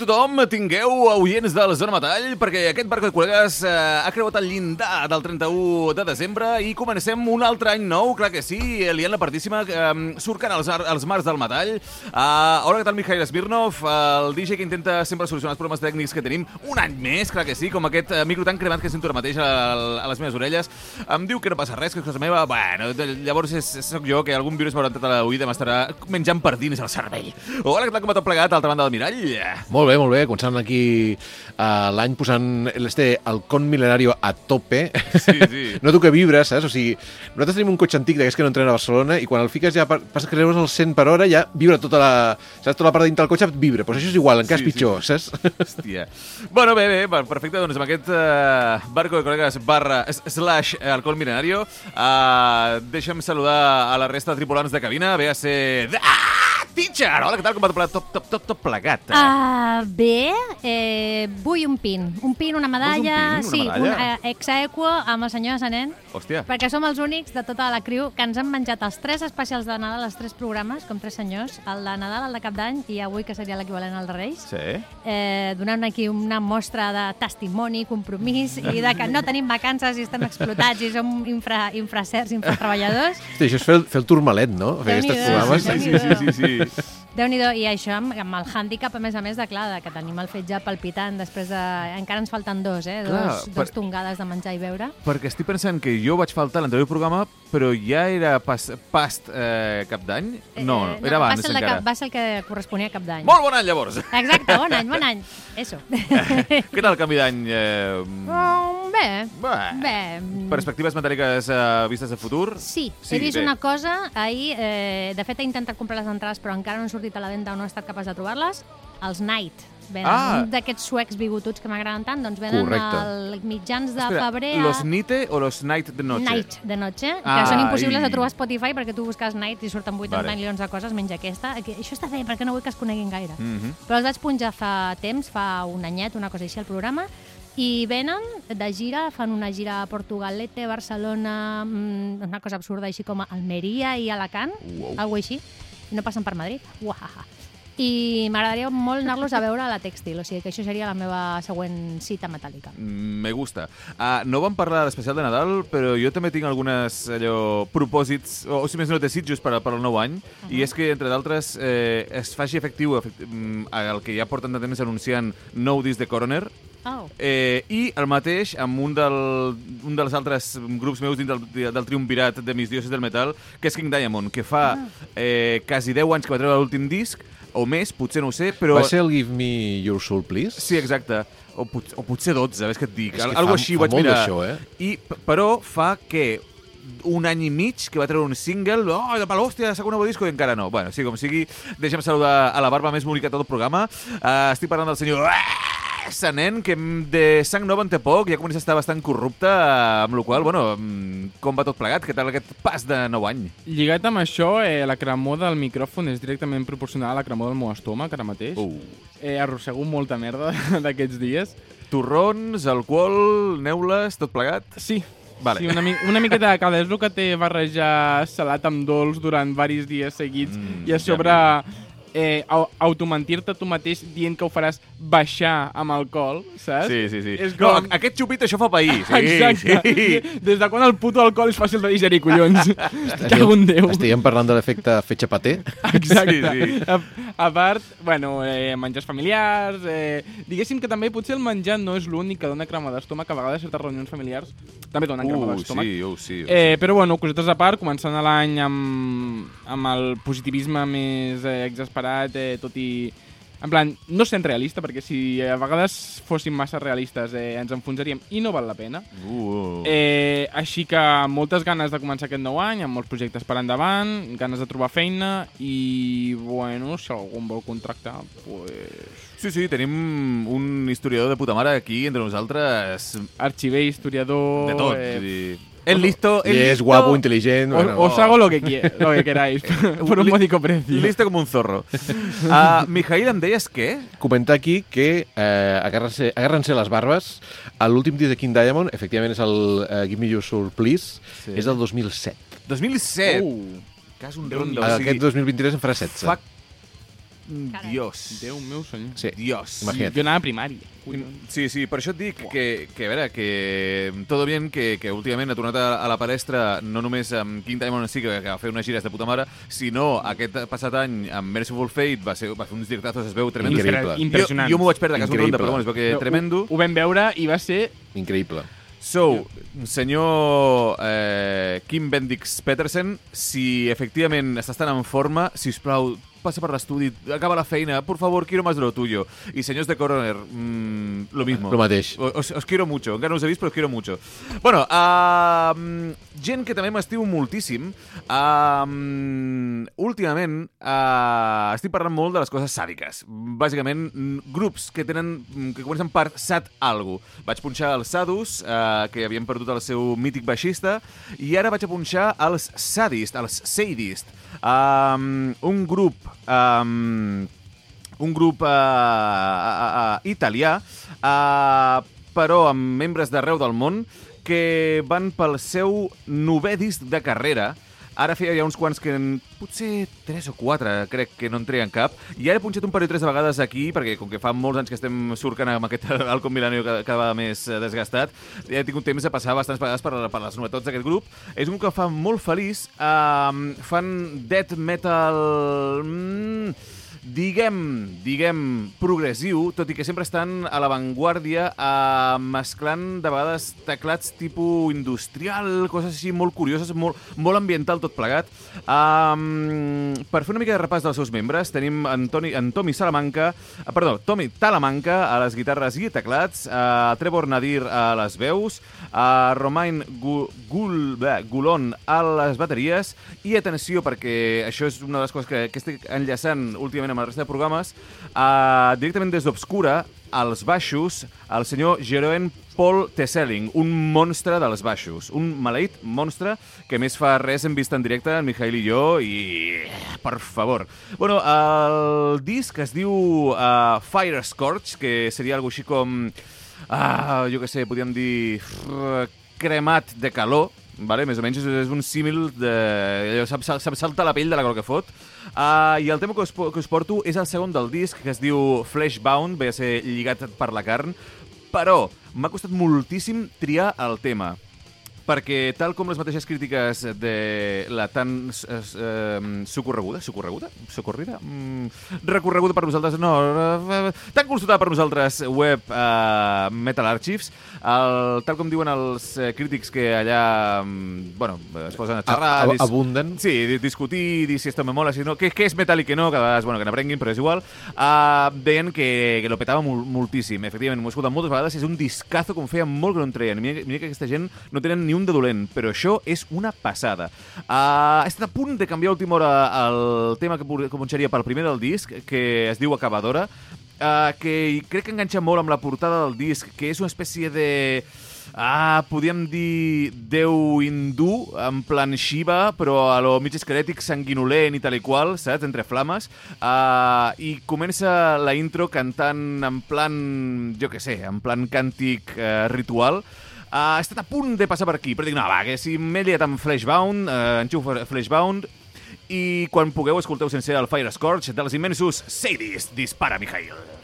tothom, tingueu oients de la Zona Metall, perquè aquest barco de col·legues eh, ha creuat el llindar del 31 de desembre i comencem un altre any nou, clar que sí, liant la partíssima, eh, surcant els, els mars del metall. Uh, hola, què tal, Mikhail Smirnov, el DJ que intenta sempre solucionar els problemes tècnics que tenim un any més, clar que sí, com aquest eh, micro tan cremat que sento ara mateix a, a les meves orelles. Em diu que no passa res, que és cosa meva. Bueno, llavors és, sóc jo, que algun virus m'haurà entrat a l'oïda m'estarà menjant per dins el cervell. Hola, què tal, com va tot plegat, a l'altra banda del mirall? Molt bé, molt bé. Començant aquí uh, l'any posant este halcón milenario a tope. Sí, sí. Noto que vibra, saps? O sigui, nosaltres tenim un cotxe antic d'aquests que no entrenen a Barcelona i quan el fiques ja pa- passa que creus el 100 per hora ja vibra tota la... Saps? Tota la part de dintre del cotxe vibra. Pues això és igual, encara Sí, és pitjor, saps? Hòstia. Bueno, bé, bé, perfecte. Doncs amb aquest uh, barco de col·legues barra slash eh, alcohol milenario, uh, deixa'm saludar a la resta de tripulants de cabina. Ve a ser... Ah, teacher! Hola, què tal? Com va tot? Tot, tot, tot, tot plegat. Uh, bé, eh, vull un pin. Un pin, una medalla... pin, una sí, medalla? un uh, exaequo amb el senyor Sanent, Hòstia. perquè som els únics de tota la criu que ens han menjat els tres especials de Nadal, els tres programes, com tres senyors, el de Nadal, el de Cap d'Any i avui, que seria l'equivalent al de Reis. Sí. Eh, donant aquí una mostra de testimoni, compromís i de que no tenim vacances i estem explotats i som infra, infracers, infratreballadors. Hosti, això és fer el, fer el turmalet, no? Fer Déu-n'hi-do, programes. sí, Sí, sí, sí, sí, Peace. Sí. Déu-n'hi-do, i això amb, amb el hàndicap, a més a més, de, clar, de que tenim el fetge palpitant després de... Encara ens falten dos, eh? Clar, dos, per- dos tongades de menjar i beure. Perquè estic pensant que jo vaig faltar a l'anterior programa, però ja era pas, past eh, cap d'any? No, Eh, era va abans de encara. cap, va ser el que corresponia a cap d'any. Molt bon any, llavors! Exacte, bon any, bon any. Eso. Què tal el canvi d'any? Eh, Oh, bé, bé. bé. Perspectives metàl·liques eh, vistes de futur? Sí, Sí, he vist bé. una cosa ahir, eh, de fet he intentat comprar les entrades però encara no han sortit a la venda o no he estat capaç de trobar-les, els Night. Venen Ah. d'aquests suecs bigotuts que m'agraden tant, doncs venen Correcte. al mitjans de Espera, febrer a... ¿Los Nite o los Night de Noche? Night de noche, Ah, que són impossibles i- de trobar a Spotify perquè tu busques Night i surten 80 Vale. milions de coses, menys aquesta. Que Això està bé, perquè no vull que es coneguin gaire. Mhm. Però els vaig punjar fa temps, fa un anyet, una cosa així, al programa, i venen de gira, fan una gira a Portugalete, Barcelona, mm, una cosa absurda així com a Almeria i Alacant, Uau. algo així, no pasan por Madrid. Uajaja. I m'agradaria molt anar-los a veure a la Tèxtil, o sigui que això seria la meva següent cita metàl·lica. Mm, Me gusta. Uh, no vam parlar d'especial de Nadal, però jo també tinc algunes allò, propòsits, o, o si més no desitjos per, per al nou any, i és que, entre d'altres, eh, es faci efectiu efecti mm, el que ja porten de temps anunciant nou disc de Coroner, Oh. Eh, I el mateix amb un, del, un dels altres grups meus dins del, del triumvirat de mis dioses del metal, que és King Diamond, que fa eh, quasi 10 anys que va treure l'últim disc, o més, potser no ho sé, però... Va ser el Give Me Your Soul, Please? Sí, exacte. O, pot, o potser 12, ves què et dic. És que Algo fa- així fa vaig molt mirar. d'això, eh? I, però fa que un any i mig que va treure un single, oh, de pal, hòstia, saca un nou disco i encara no. Bueno, sí, com sigui, deixa'm saludar a la barba més bonica de tot el programa. Uh, estic parlant del senyor eh, Sanent, que de sang nova en té poc, ja comença a estar bastant corrupte, eh, amb la qual bueno, com va tot plegat? Què tal aquest pas de nou any? Lligat amb això, eh, la cremor del micròfon és directament proporcional a la cremor del meu estómac ara mateix. Uh. Eh, arrossego molta merda d'aquests dies. Torrons, alcohol, neules, tot plegat? Sí, Vale. sí una, mi una miqueta de cada. És el que té barrejar salat amb dolç durant varis dies seguits Mm, i a ja sobre eh, au automentir-te tu mateix dient que ho faràs baixar amb alcohol, saps? Sí, sí, sí. És No, com... aquest xupit això fa pair. Sí, Exacte. sí. Des de quan el puto alcohol és fàcil de digerir, collons? Cago en Déu. Estiguem parlant de l'efecte fetge paté. Exacte. Sí, sí. A, A part, bueno, eh, menjars familiars... Eh, diguéssim que també potser el menjar no és l'únic que dona crema d'estómac. A vegades certes reunions familiars també donen crema Uh, d'estómac. sí, oh, sí. Oh, Eh, però bueno, cosetes a part, començant a l'any amb, amb el positivisme més eh, exasperat, eh, tot i... En plan, no sent realista, perquè si a vegades fóssim massa realistes eh, ens enfonsaríem i no val la pena. sí. Uh, Eh, així que moltes ganes de començar aquest nou any, amb molts projectes per endavant, ganes de trobar feina i, bueno, si algú em vol contractar, pues... Sí, sí, tenim un historiador de puta mare aquí entre nosaltres. Arxiver, historiador... De tot. eh, vull el listo... I és listo, guapo, intel·ligent... Os, Bueno, os hago lo que, qui- lo que queráis, por un Li- módico precio. Listo com un zorro. Uh, Mijail, em deies què? comentar aquí que eh, agárrense, agárrense les barbes. L'últim disc de King Diamond, efectivament, és el eh, Give Me Your Soul, Please, Sí. és del 2007. 2007. Uh, Cas un rondo. O Aquest sigui, 2023 en farà 16. fuck... Carai. Dios. Déu meu senyor. Sí. Dios. Imagina't. Jo anava a primària. Sí, sí, per això et dic que, que a veure, que todo bien que, que últimament ha tornat a, a la palestra no només amb King Diamond sí que, que va fer unes gires de puta mare, sinó aquest passat any amb Merciful Fate va, ser, va fer uns directazos, es veu tremendo. Increïble. Impressionant. Jo, jo m'ho vaig perdre a casa un ronda, però bueno, es veu que No, tremendo. Ho, ho vam veure i va ser... Increïble. So, senyor eh, Kim Bendix Petersen, si efectivament estàs tan en forma, si us plau, passa per l'estudi, acaba la feina, por favor, quiero más de lo tuyo. Y senyors de Coroner, mmm, lo mismo. Lo mateix. Os, os quiero mucho, encara no us he vist, però os quiero mucho. Bueno, uh, gent que també m'estimo moltíssim, uh, últimament uh, estic parlant molt de les coses sàdiques. Bàsicament, mm, grups que tenen mm, que comencen per sat algo. Vaig punxar els Sadus, uh, que havien perdut el seu mític baixista, i ara vaig a punxar els Sadist, els Sadist, um, un grup... Um, un grup uh, uh, uh, italià, uh, però amb membres d'arreu del món, que van pel seu novè disc de carrera. Ara feia ja uns quants que en, potser 3 o 4 crec que no en treien cap. I ara he punxat un parell o tres de vegades aquí, perquè com que fa molts anys que estem surcant amb aquest Alcon Milanio cada, cada més eh, desgastat, ja he tingut temps de passar bastantes vegades per, per les novetats d'aquest grup. És un que fa molt feliç. Uh, fan death metal... Mm, diguem, diguem, progressiu, tot i que sempre estan a l'avantguàrdia eh, mesclant de vegades teclats tipus industrial, coses així molt curioses, molt, molt ambiental tot plegat. Um, per fer una mica de repàs dels seus membres, tenim en, Toni, en Tomi Salamanca, eh, perdó, Tomi Talamanca a les guitarres i teclats, uh, Trevor Nadir a les veus, uh, Romain Gu, Gul, bé, Gulon a les bateries, i atenció, perquè això és una de les coses que, que estic enllaçant últimament amb la resta de programes, uh, directament des d'Obscura, als baixos, el senyor Jeroen Paul Tesseling, un monstre dels baixos, un maleït monstre que més fa res hem vist en directe, en Mijail i jo, i... per favor. Bueno, el disc es diu uh, Fire Scorch, que seria algo així com... Ah, jo què sé, podríem dir... cremat de calor, vale? més o menys és, és un símil de... allò, Sap, sap, saltar la pell de la calor que fot. Uh, I el tema que us, que us porto és el segon del disc, que es diu Fleshbound, ve a ser lligat per la carn, però m'ha costat moltíssim triar el tema perquè tal com les mateixes crítiques de la tan eh, eh, socorreguda, socorreguda? Socorrida? Mm, recorreguda per nosaltres, no, eh, tan consultada per nosaltres web eh, Metal Archives, el, tal com diuen els eh, crítics que allà, bueno, es posen a xerrar... A- a- abunden. Sí, di- discutir, dir si esto me mola, si no, què, què és metal i què no, que a vegades, bueno, que n'aprenguin, però és igual. Uh, deien que, que lo petava mol, moltíssim, efectivament, m'ho he escoltat moltes vegades, és un discazo com feia molt que no en treien. Mira, mira que aquesta gent no tenen ni un de dolent, però això és una passada. Uh, he estat a punt de canviar a última hora el tema que que punxaria pel primer del disc, que es diu Acabadora, uh, que crec que enganxa molt amb la portada del disc, que és una espècie de... Ah, podríem dir Déu hindú, en plan Shiva, però a lo mig esquelètic, sanguinolent i tal i qual, saps? Entre flames. Uh, I comença la intro cantant en plan, jo què sé, en plan càntic uh, ritual. He estat a punt de passar per aquí, però dic, no, va, que si m'he liat amb Fleshbound, uh, enxufo Fleshbound, i quan pugueu escolteu sense el Fire Scorch dels immensos Sadist. Dispara, Mijail.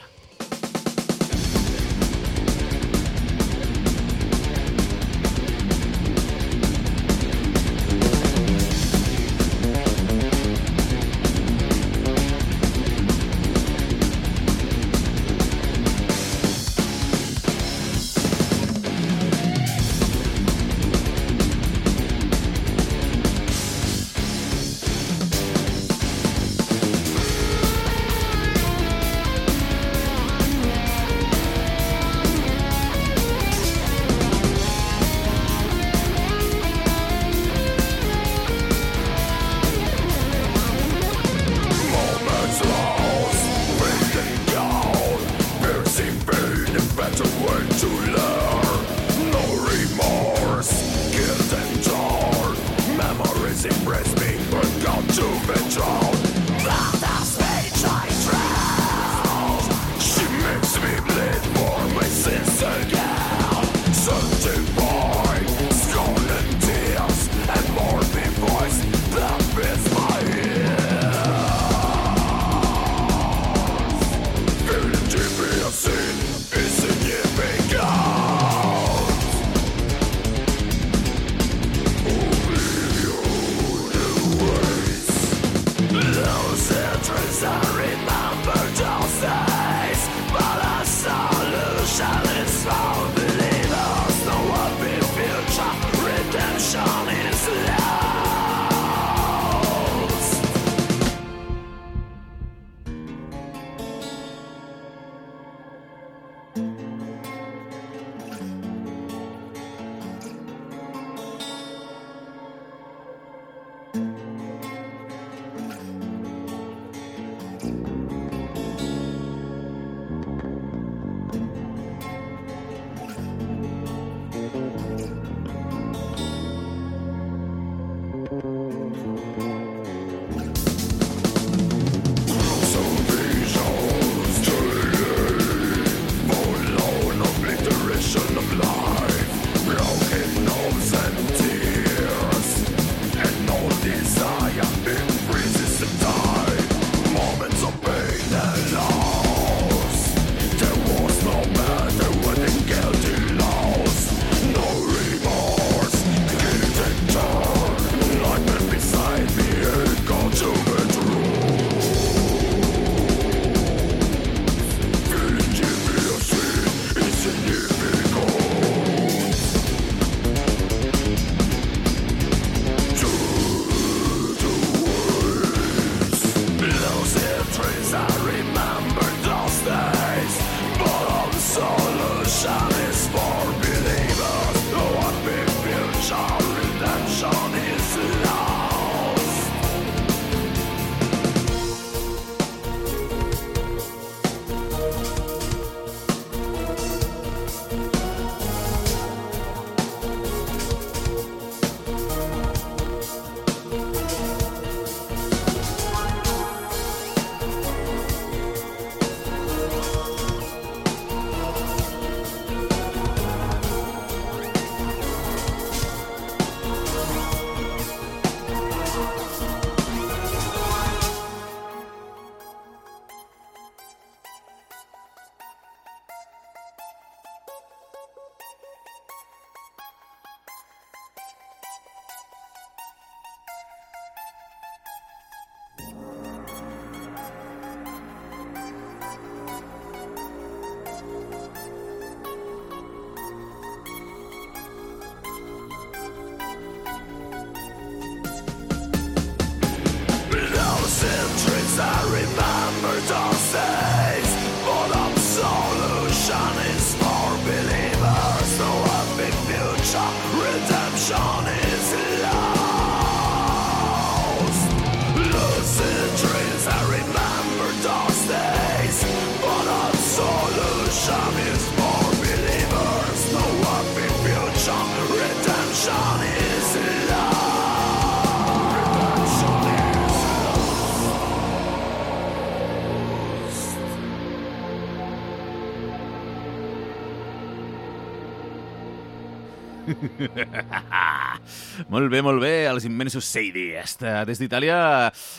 molt bé, molt bé, els immensos Seidi, esta, des d'Itàlia,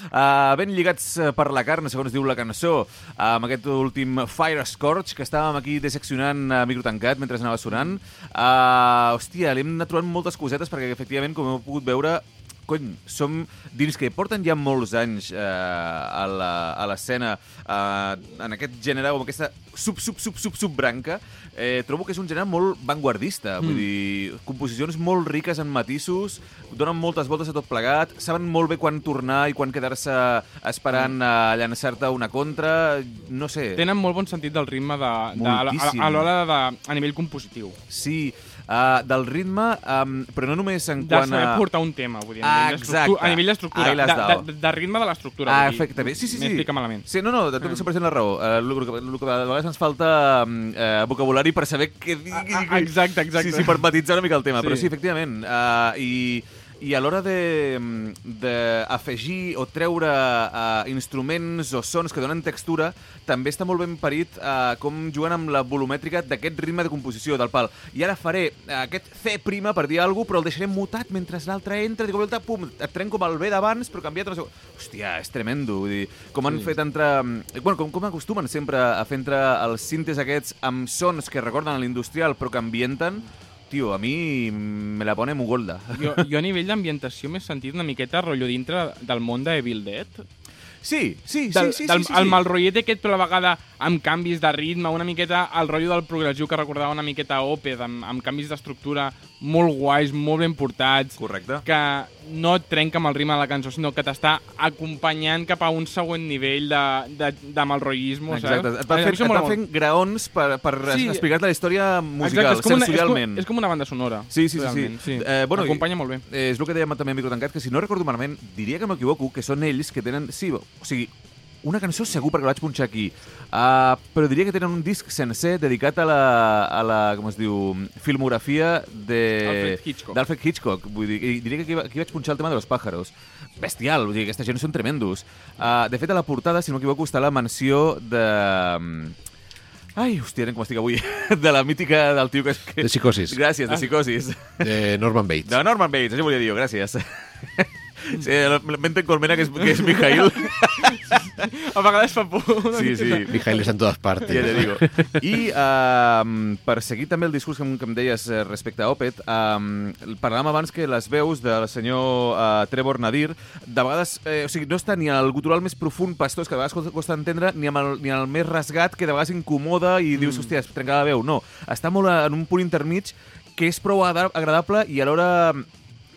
uh, ben lligats eh, per la carn, segons diu la cançó, amb aquest últim Fire Scorch, que estàvem aquí disseccionant a micro tancat mentre anava sonant. Uh, hòstia, li hem anat trobant moltes cosetes perquè, efectivament, com heu pogut veure, cony, som dins que porten ja molts anys eh, a l'escena eh, en aquest gènere, o en aquesta sub, sub, sub, sub, subbranca, eh, trobo que és un gènere molt vanguardista, vull dir, composicions molt riques en matisos, donen moltes voltes a tot plegat, saben molt bé quan tornar i quan quedar-se esperant a llançar-te una contra, no sé. Tenen molt bon sentit del ritme de, de, a, a, a l'hora de, a nivell compositiu. Sí, uh, del ritme, um, però no només en De quant saber a... portar un tema, vull dir, a Ah, nivell d'estructura. exacte. A nivell d'estructura, de, dado. de, de, ritme de l'estructura. Ah, efectivament. Sí, sí, sí. M'he explicat malament. Sí, no, no, de tot 100% la raó. Uh, el, que, el que a vegades ens falta uh, vocabulari per saber què dir. Ah, ah, exacte, exacte. Sí, sí, per matitzar una mica el tema. Sí. Però sí, efectivament. Uh, I, I a l'hora de- d'afegir o treure uh, instruments o sons que donen textura, també està molt ben parit uh, com juguen amb la volumètrica d'aquest ritme de composició del pal. I ara faré uh, aquest C prima per dir alguna cosa, però el deixaré mutat mentre l'altre entra, dic, volta, pum, et trenco amb el B d'abans, però canviat una segona. Hòstia, és tremendo. Vull dir, com han Sí. fet entre... Bueno, com, com acostumen sempre a fer entre els cintes aquests amb sons que recorden l'industrial però que ambienten, tio, a mi me la pone mugolda. Jo, jo a nivell d'ambientació m'he sentit una miqueta rotllo dintre del món de Evil Dead. Sí, sí, Del, sí, sí, del, sí, sí, El sí. mal rotllet aquest, però a la vegada amb canvis de ritme, una miqueta el rotllo del progressiu que recordava una miqueta Opeth, amb, amb canvis d'estructura molt guais, molt ben portats, Correcte. que no et trenca amb el ritme de la cançó, sinó que t'està acompanyant cap a un següent nivell de, de, de malrotllisme, Exacte, saps? et va, fent, et va fent graons per, per Sí. explicar-te la història musical, Exacte, és com, una, és, com, sensorialment. és com una banda sonora. Sí, sí, sí, realment, sí. Eh, bueno, Acompanya molt bé. Eh, és el que dèiem també a micro tancat, que si no recordo malament, diria que m'equivoco, que són ells que tenen... Sí, o sigui, una cançó segur perquè la vaig punxar aquí, uh, però diria que tenen un disc sencer dedicat a la, a la com es diu, filmografia de... Alfred Hitchcock. D'Alfred Hitchcock. Vull dir, diria que aquí, aquí vaig punxar el tema de los pájaros. Bestial, vull dir, aquesta gent són tremendos. Uh, de fet, a la portada, si no m'equivoco, està la menció de... Ai, hòstia, com estic avui. De la mítica del tio que... és- que... De psicosis. Gràcies, de psicosis. De Norman Bates. De Norman Bates, això volia dir jo, gràcies. Sí, la mente en colmena, que és, que és Mijail. A vegades fa por. Sí, sí. Mijail está en todas partes. Ja te digo. I uh, per seguir també el discurs que, em- que em deies eh, respecte a Opet, um, parlàvem abans que les veus del senyor uh, Trevor Nadir, de vegades, eh, o sigui, no està ni al gutural més profund, pastors, que de vegades costa- entendre, ni amb el, ni el més rasgat, que de vegades incomoda i dius, hòstia, es trenca la veu. No, està molt en un punt intermig que és prou agra- agradable i alhora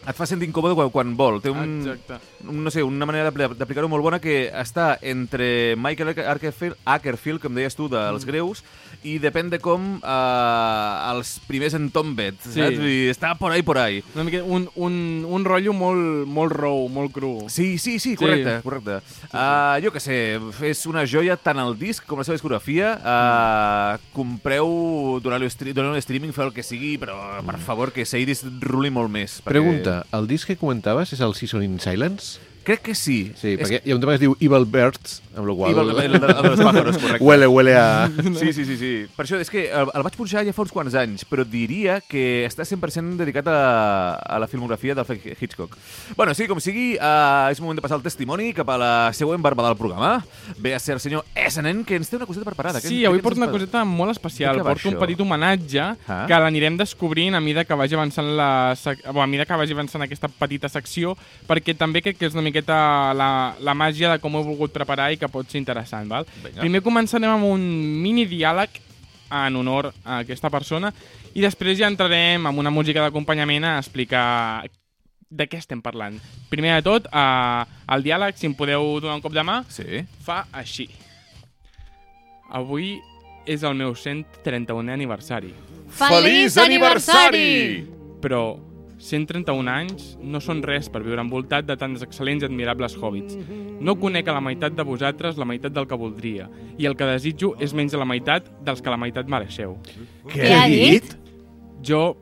et fa sentir incòmode quan, quan vol. Té un, Exacte. un, no sé, una manera d'apli- d'aplicar-ho molt bona que està entre Michael Ackerfield, Ackerfield com deies tu, dels Mm. greus, i depèn de com eh, els primers en Tombet, Sí. saps? Dir, està por ahí, por ahí. Una mica, un, un, un rotllo molt, molt raw, molt cru. Sí, sí, sí, Sí. correcte, correcte. Uh, jo que sé, és una joia tant el disc com la seva discografia. Uh, compreu, doneu-li stri doneu streaming, feu el que sigui, però per favor que Seidis ruli molt més. perquè- Pregunta, el disc que comentaves és el Season in Silence? Crec que sí. Sí, perquè hi ha un tema que es diu Evil Birds, amb la qual... I el, el, el, el dels pájaros, correcte. Huele, huele a... Sí, sí, sí, sí. Per això és que el, el vaig punxar ja fa uns quants anys, però diria que està 100% dedicat a, a la filmografia d'Alfred Hitchcock. Bueno, sí, com sigui, uh, és moment de passar el testimoni cap a la següent barba del programa. Ve a ser el senyor Essenen, que ens té una coseta preparada. Sí, avui porto una coseta molt especial. Porto un petit homenatge Ah. que l'anirem descobrint a mida que vagi avançant la sec... bueno, a mida que vagi avançant aquesta petita secció, perquè també crec que és una miqueta la, la màgia de com ho he volgut preparar i que pot ser interessant. Val? Vinga. Primer començarem amb un mini diàleg en honor a aquesta persona i després ja entrarem amb una música d'acompanyament a explicar de què estem parlant. Primer de tot, eh, el diàleg, si em podeu donar un cop de mà, Sí. fa així. Avui és el meu 131è aniversari, Feliç aniversari! però 131 anys no són res per viure envoltat de tants excel·lents i admirables hobbits. No conec a la meitat de vosaltres la meitat del que voldria, i el que desitjo és menys de la meitat dels que la meitat mereixeu. Què ha dit? Jo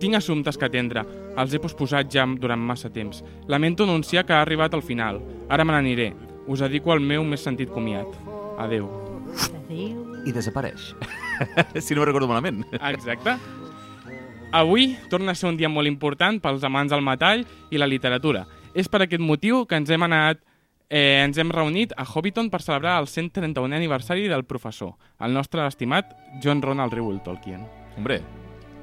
tinc assumptes que atendre. Els he posposat ja durant massa temps. Lamento anunciar que ha arribat al final. Ara me n'aniré. Us dedico al meu més sentit comiat. Adeu. Adéu. I desapareix. si no recordo malament. Exacte. Avui torna a ser un dia molt important pels amants del metall i la literatura. És per aquest motiu que ens hem anat eh, ens hem reunit a Hobbiton per celebrar el 131è aniversari del professor, el nostre estimat John Ronald Reuel Tolkien. Hombre,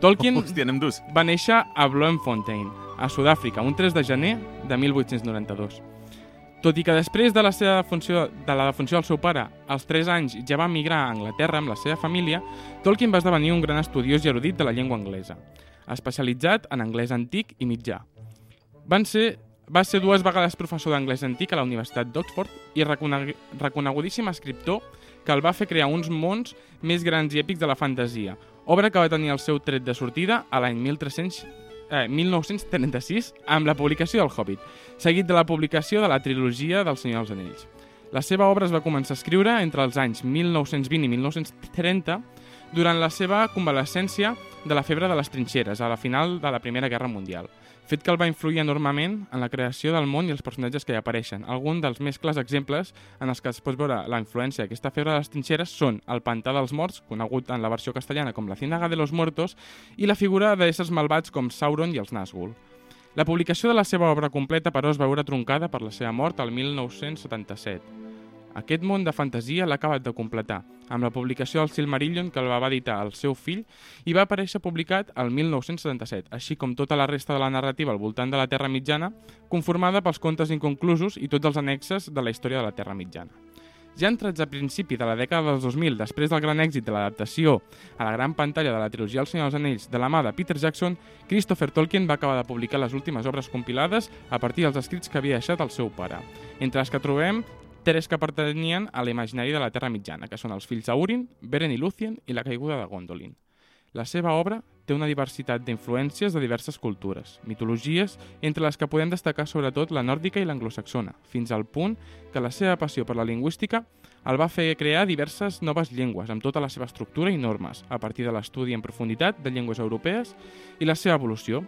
Tolkien hòstia, va néixer a Bloemfontein, a Sud-àfrica, un 3 de gener de 1892. Tot i que després de la, seva funció, de la defunció del seu pare, als 3 anys ja va emigrar a Anglaterra amb la seva família, Tolkien va esdevenir un gran estudiós i erudit de la llengua anglesa, especialitzat en anglès antic i mitjà. Van ser, va ser dues vegades professor d'anglès antic a la Universitat d'Oxford i reconegudíssim escriptor que el va fer crear uns mons més grans i èpics de la fantasia, obra que va tenir el seu tret de sortida a l'any 1300 eh, 1936 amb la publicació del Hobbit, seguit de la publicació de la trilogia del Senyor dels Anells. La seva obra es va començar a escriure entre els anys 1920 i 1930 durant la seva convalescència de la febre de les trinxeres a la final de la Primera Guerra Mundial, fet que el va influir enormement en la creació del món i els personatges que hi apareixen. Alguns dels més clars exemples en els que es pot veure la influència d'aquesta febre de les trinxeres són el Pantà dels Morts, conegut en la versió castellana com la Ciénaga de los Muertos, i la figura d'éssers malvats com Sauron i els Nazgûl. La publicació de la seva obra completa, però, es va veure troncada per la seva mort el 1977. Aquest món de fantasia l'ha acabat de completar, amb la publicació del Silmarillion que el va editar el seu fill i va aparèixer publicat el 1977, així com tota la resta de la narrativa al voltant de la Terra Mitjana, conformada pels contes inconclusos i tots els annexes de la història de la Terra Mitjana. Ja entrats a principi de la dècada dels 2000, després del gran èxit de l'adaptació a la gran pantalla de la trilogia El Senyor dels Anells de la mà de Peter Jackson, Christopher Tolkien va acabar de publicar les últimes obres compilades a partir dels escrits que havia deixat el seu pare, entre les que trobem tres que pertanyien a l'imaginari de la Terra Mitjana, que són els fills d'Aurin, Beren i Lúthien i la caiguda de Gondolin. La seva obra té una diversitat d'influències de diverses cultures, mitologies, entre les que podem destacar sobretot la nòrdica i l'anglosaxona, fins al punt que la seva passió per la lingüística el va fer crear diverses noves llengües, amb tota la seva estructura i normes, a partir de l'estudi en profunditat de llengües europees i la seva evolució.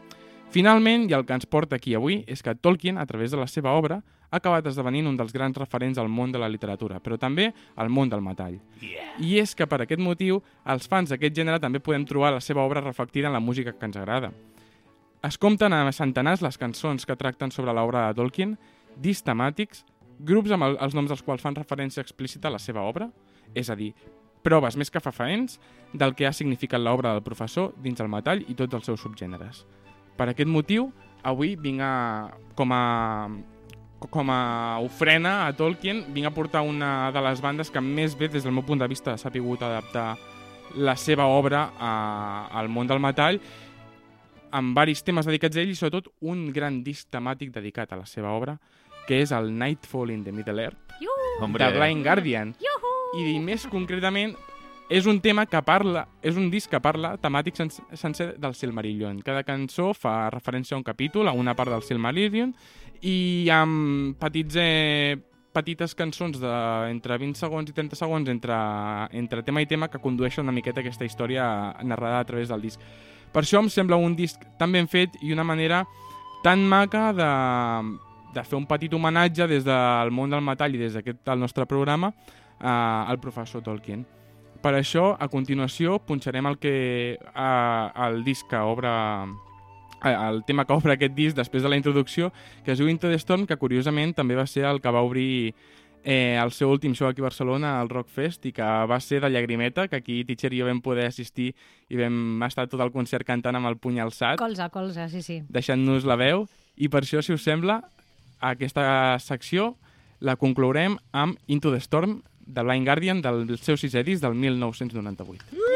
Finalment, i el que ens porta aquí avui, és que Tolkien, a través de la seva obra, ha acabat esdevenint un dels grans referents al món de la literatura, però també al món del metall. Yeah. I és que per aquest motiu, els fans d'aquest gènere també podem trobar la seva obra reflectida en la música que ens agrada. Es compten a centenars les cançons que tracten sobre l'obra de Tolkien, discs temàtics, grups amb el, els noms dels quals fan referència explícita a la seva obra, és a dir, proves més que fefaents del que ha significat l'obra del professor dins el metall i tots els seus subgèneres. Per aquest motiu, avui vinc a, com a com a ofrena a Tolkien, vinc a portar una de les bandes que més bé, des del meu punt de vista, s'ha pogut adaptar la seva obra a, al món del metall, amb varis temes dedicats a ell i sobretot un gran disc temàtic dedicat a la seva obra, que és el Nightfall in the Middle Earth, Hombre, de Blind Guardian. I més concretament, és un tema que parla, és un disc que parla temàtic sens sencer del Silmarillion. Cada cançó fa referència a un capítol, a una part del Silmarillion, i amb petits, eh, petites cançons de entre 20 segons i 30 segons entre, entre tema i tema que condueixen una miqueta aquesta història narrada a través del disc. Per això em sembla un disc tan ben fet i una manera tan maca de, de fer un petit homenatge des del món del metall i des d'aquest nostre programa eh, al professor Tolkien. Per això, a continuació, punxarem el que eh, el disc que obre el tema que obre aquest disc després de la introducció, que es diu Into the Storm, que curiosament també va ser el que va obrir eh, el seu últim show aquí a Barcelona, al Rockfest, i que va ser de llagrimeta, que aquí Teacher i jo vam poder assistir i vam estar tot el concert cantant amb el puny alçat, Colze, colze, sí, sí. deixant-nos la veu, i per això, si us sembla, aquesta secció la conclourem amb Into the Storm, de Blind Guardian, del seu sisè disc del 1998.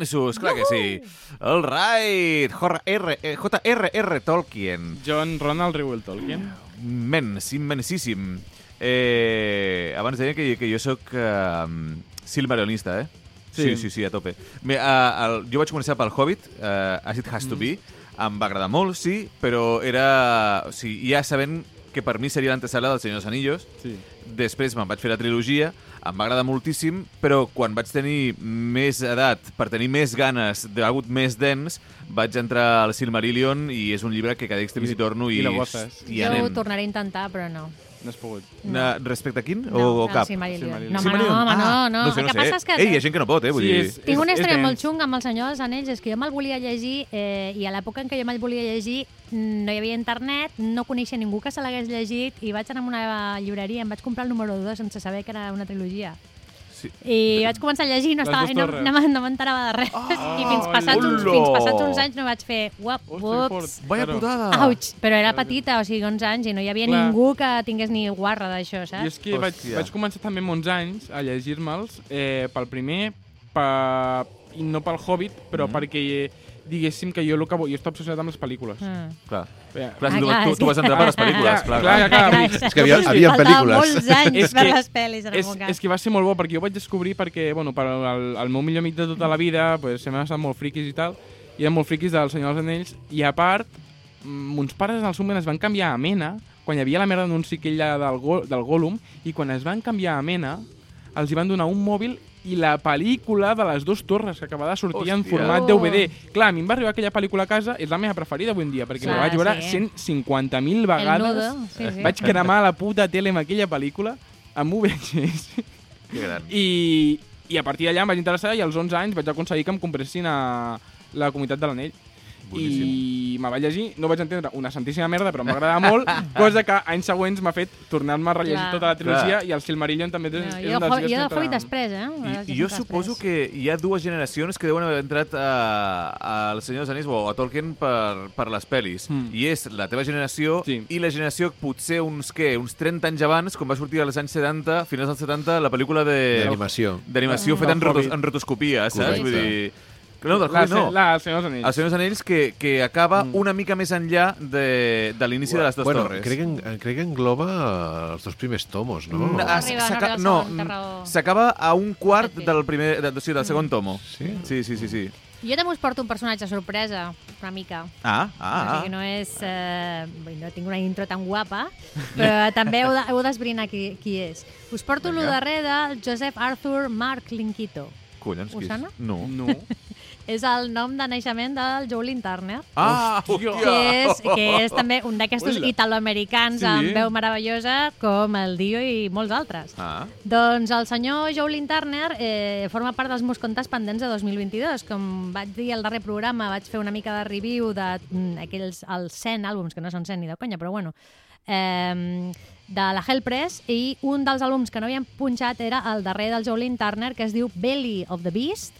Immensos, clar que sí. All right, J.R.R. eh. Tolkien. John Ronald Reuel Tolkien. Immens, immensíssim. Eh, abans deia que, que jo sóc uh, silmarionista, eh? Sí. Sí. sí, sí, a tope. Bé, uh, el, jo vaig començar pel Hobbit, uh, As It Has to Be, em va agradar molt, sí, però era... O sigui, ja sabent que per mi seria l'antesala del Senyor dels Anillos, Sí. Després me'n vaig fer la trilogia, em va agradar moltíssim, però quan vaig tenir més edat, per tenir més ganes d'algut més dens, vaig entrar al Silmarillion i és un llibre que cada X temps I- hi torno i... i la gozes. I jo ho tornaré a intentar, però no. No has pogut. Na, respecte a quin? No, o, o cap? Silmarillion. Silmarillion. No, home, no, home, no, Ah, no. no sé, el no que sé. passa és que... Ei, hi ha gent que no pot, eh? Vull Sí, dir... és- Tinc una història molt xunga amb el Senyor dels Anells, és que jo me'l volia llegir eh, i a l'època en què jo me'l volia llegir no hi havia internet, no coneixia ningú que se l'hagués llegit i vaig anar a una llibreria, em vaig comprar el número 2 sense saber que era una trilogia. Sí. I vaig començar a llegir i no, estava, i no, no, me- no m'enterava de res. I fins passats, uns, fins passats uns anys no vaig fer uop, Hosti, ups. Vaya putada! Auig, però era petita, o sigui, 11 anys, i no hi havia Clar. ningú que tingués ni guarra d'això, I saps? és que vaig, Hòstia. vaig començar també amb 11 anys a llegir-me'ls eh, pel primer, pa, i no pel Hobbit, però Mhm. perquè diguéssim que jo el que vull, jo estic obsessionat amb les pel·lícules. Ah. Clar, Bé, clar, Ah, si tu, clar, tu, tu vas entrar per les pel·lícules, Clar, clar. clar, clar. vull dir, És que havia- havia pel·lícules. molts anys És per les pel·lis, en és, és que va ser molt bo, perquè jo vaig descobrir perquè, bueno, per el, el meu millor amic de tota la vida, pues, sempre han estat molt friquis i tal, i eren molt friquis del Senyor dels Anells, i a part, mm, mons pares en el seu moment es van canviar a Mena, quan hi havia la merda d'anunci aquella del, go, del Gollum, i quan es van canviar a Mena, els hi van donar un mòbil i la pel·lícula de les dues torres que acaba de sortir en Hòstia. format Oh. DVD. Clar, a mi em va arribar aquella pel·lícula a casa, és la meva preferida avui en dia, perquè Clar, la vaig veure sí. 150.000 El vegades. sí, sí. Vaig cremar la puta tele amb aquella pel·lícula amb VHS. Que gran. I, I a partir d'allà em vaig interessar i als 11 anys vaig aconseguir que em compressin a la Comunitat de l'Anell. Boníssim. I me vaig llegir, no vaig entendre una santíssima merda, però m'agrada molt, cosa que anys següents m'ha fet tornar-me a rellegir Clar. tota la trilogia Clar. i el Silmarillion també és, No, és un el dels llibres jo que el Hobbit després, eh? I, I jo suposo que hi ha dues generacions que deuen haver entrat a, al Senyor dels Anells o a Tolkien per, per les pel·lis. Mm. I és la teva generació Sí. i la generació potser uns, què, uns 30 anys abans, quan va sortir als anys 70, finals dels 70, la pel·lícula de D'animació. d'animació Ah. feta en, Del rotos, en rotoscopia, saps? Correcte. Vull dir... No, del Hobbit no. la, el Senyor dels Anells. El Senyor dels Anells que, que acaba Mm. una mica més enllà de, de l'inici de les dues bueno, torres. crec que, en- crec que engloba els dos primers tomos, no? Mm, No ah, arriba, no s'acaba a un quart del primer, de, sí, del segon tomo. Sí? Sí, sí, sí, sí. Jo també us porto un personatge sorpresa, una mica. Ah, o ah, sigui, ah. no és... Eh, no tinc una intro tan guapa, però també heu de- heu d'esbrinar qui, qui és. Us porto el Vinga. darrer del Joseph Arthur Mark Linkito. Collons, Us qui és? sona? No. No. És el nom de naixement del Jolene Turner. Ah, Hòstia. que és, que és també un d'aquestos italoamericans Sí. amb veu meravellosa com el Dio i molts altres. Ah, Doncs el senyor Jolene Turner eh, forma part dels meus comptes pendents de 2022. Com vaig dir al darrer programa, vaig fer una mica de review d'aquells els 100 àlbums, que no són 100 ni de conya, però bueno, eh, de la Hellpress, i un dels àlbums que no havien punxat era el darrer del Jolene Turner, que es diu Belly of the Beast,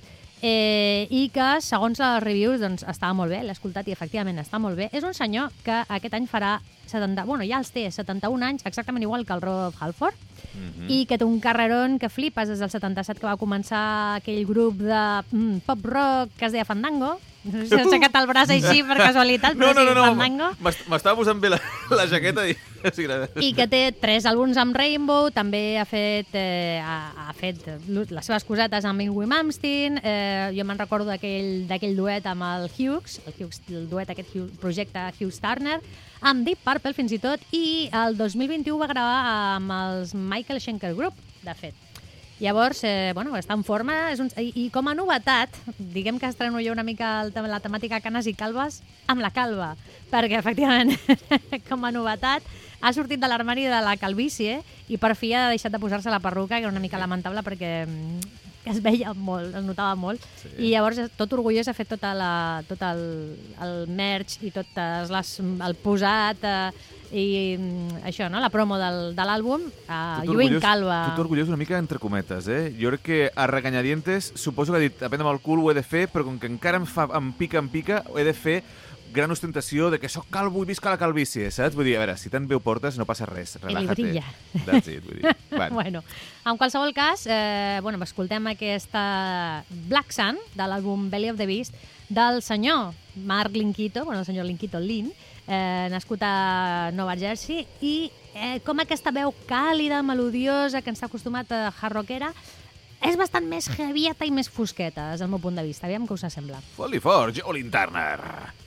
eh, i que, segons les reviews, doncs, estava molt bé, l'he escoltat i efectivament està molt bé. És un senyor que aquest any farà 70, bueno, ja els té 71 anys, exactament igual que el Rob Halford, mhm. i que té un carrerón que flipes des del 77 que va començar aquell grup de mm, pop rock que es deia Fandango. Has aixecat el braç així per casualitat, No, però no, no, sí, no. M'estava posant bé la, la jaqueta i... I que té tres àlbums amb Rainbow, també ha fet, eh, ha, ha fet les seves cosetes amb Ingrid Malmsteen, eh, jo me'n recordo d'aquell duet amb el Hughes, el, Hughes, el duet aquest Hughes, projecte Hughes Turner, amb Deep Purple fins i tot, i el 2021 va gravar amb els Michael Schenker Group, de fet. Llavors, eh, bueno, està en forma. És un... I, I com a novetat, diguem que estreno jo una mica el, la temàtica canes i calves amb la calva, perquè efectivament, com a novetat, ha sortit de l'armari de la calvície i per fi ha deixat de posar-se la perruca, que era una mica lamentable perquè mm, es veia molt, es notava molt. Sí. I llavors, tot orgullós, ha fet tota la, tot el, el merch i totes les, el posat eh, i mm, això, no? la promo del, de l'àlbum, Tot lluint orgullós- calva. Tot orgullós una mica entre cometes, eh? Jo crec que a regañadientes suposo que ha dit, amb el cul ho he de fer, però com que encara em, fa, em pica, em pica, ho he de fer gran ostentació de que sóc calvo i visca la calvície, saps? Vull dir, a veure, si tant bé ho portes, no passa res. Relájate. brilla. That's it, vull dir. Bueno. bueno, en qualsevol cas, eh, bueno, escoltem aquesta Black Sun de l'àlbum Belly of the Beast del senyor Mark Linkito, bueno, el senyor Linkito Lin, eh, nascut a Nova Jersey, i eh, com aquesta veu càlida, melodiosa, que ens ha acostumat a hard rockera, és bastant més heavieta i més fosqueta, des del meu punt de vista. Aviam què us sembla. Fot-li fort, Jolin Turner.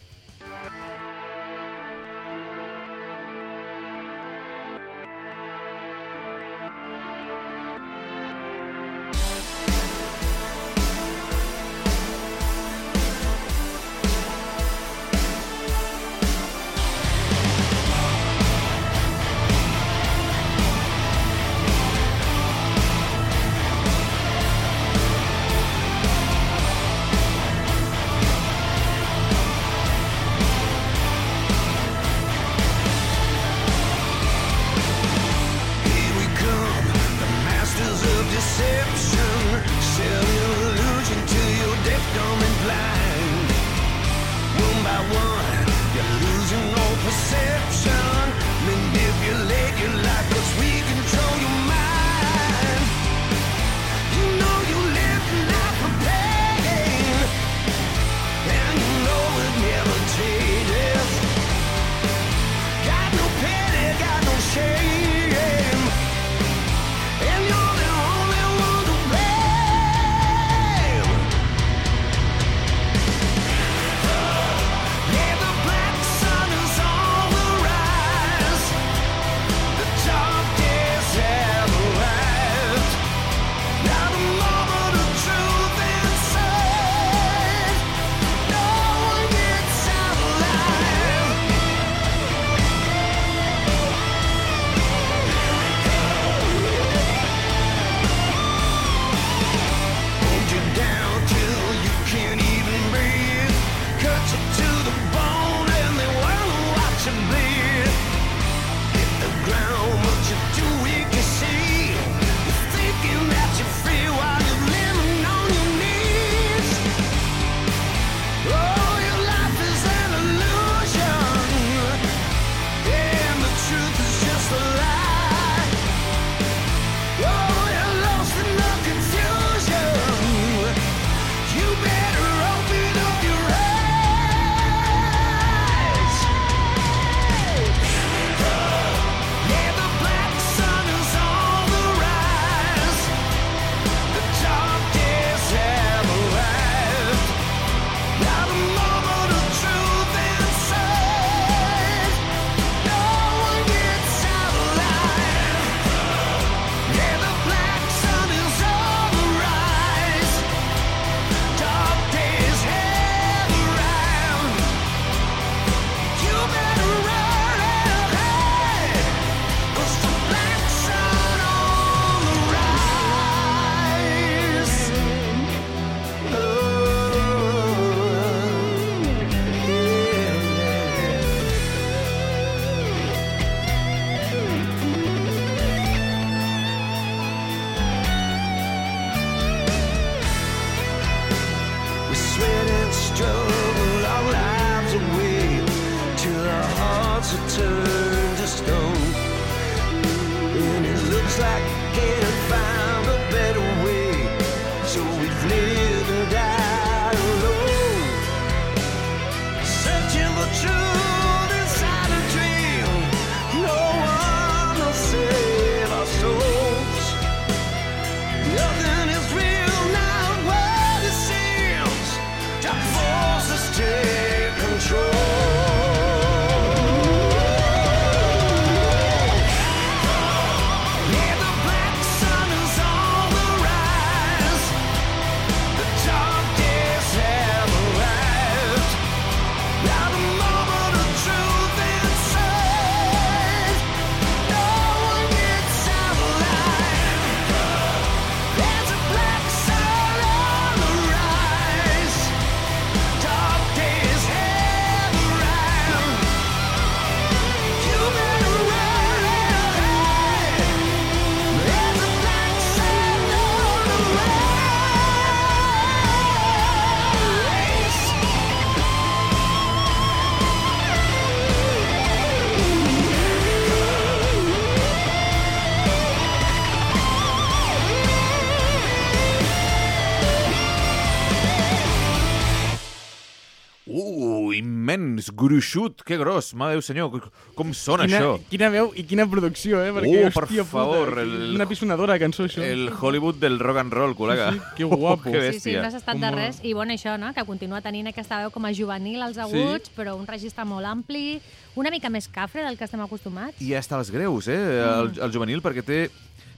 Gruixut, que gros, mare de Déu senyor, com sona quina, això? Quina veu i quina producció, eh? Perquè, Oh, per hòstia favor, puta, el- una pisonadora de cançó, això. El Hollywood del rock and roll, col·lega. Sí, sí, que guapo. que Sí, sí, no s'ha estat Com de res. I bueno, això, no?, que continua tenint aquesta veu com a juvenil als aguts, però un registre molt ampli, una mica més cafre del que estem acostumats. I hasta els greus, eh, el, el juvenil, perquè té...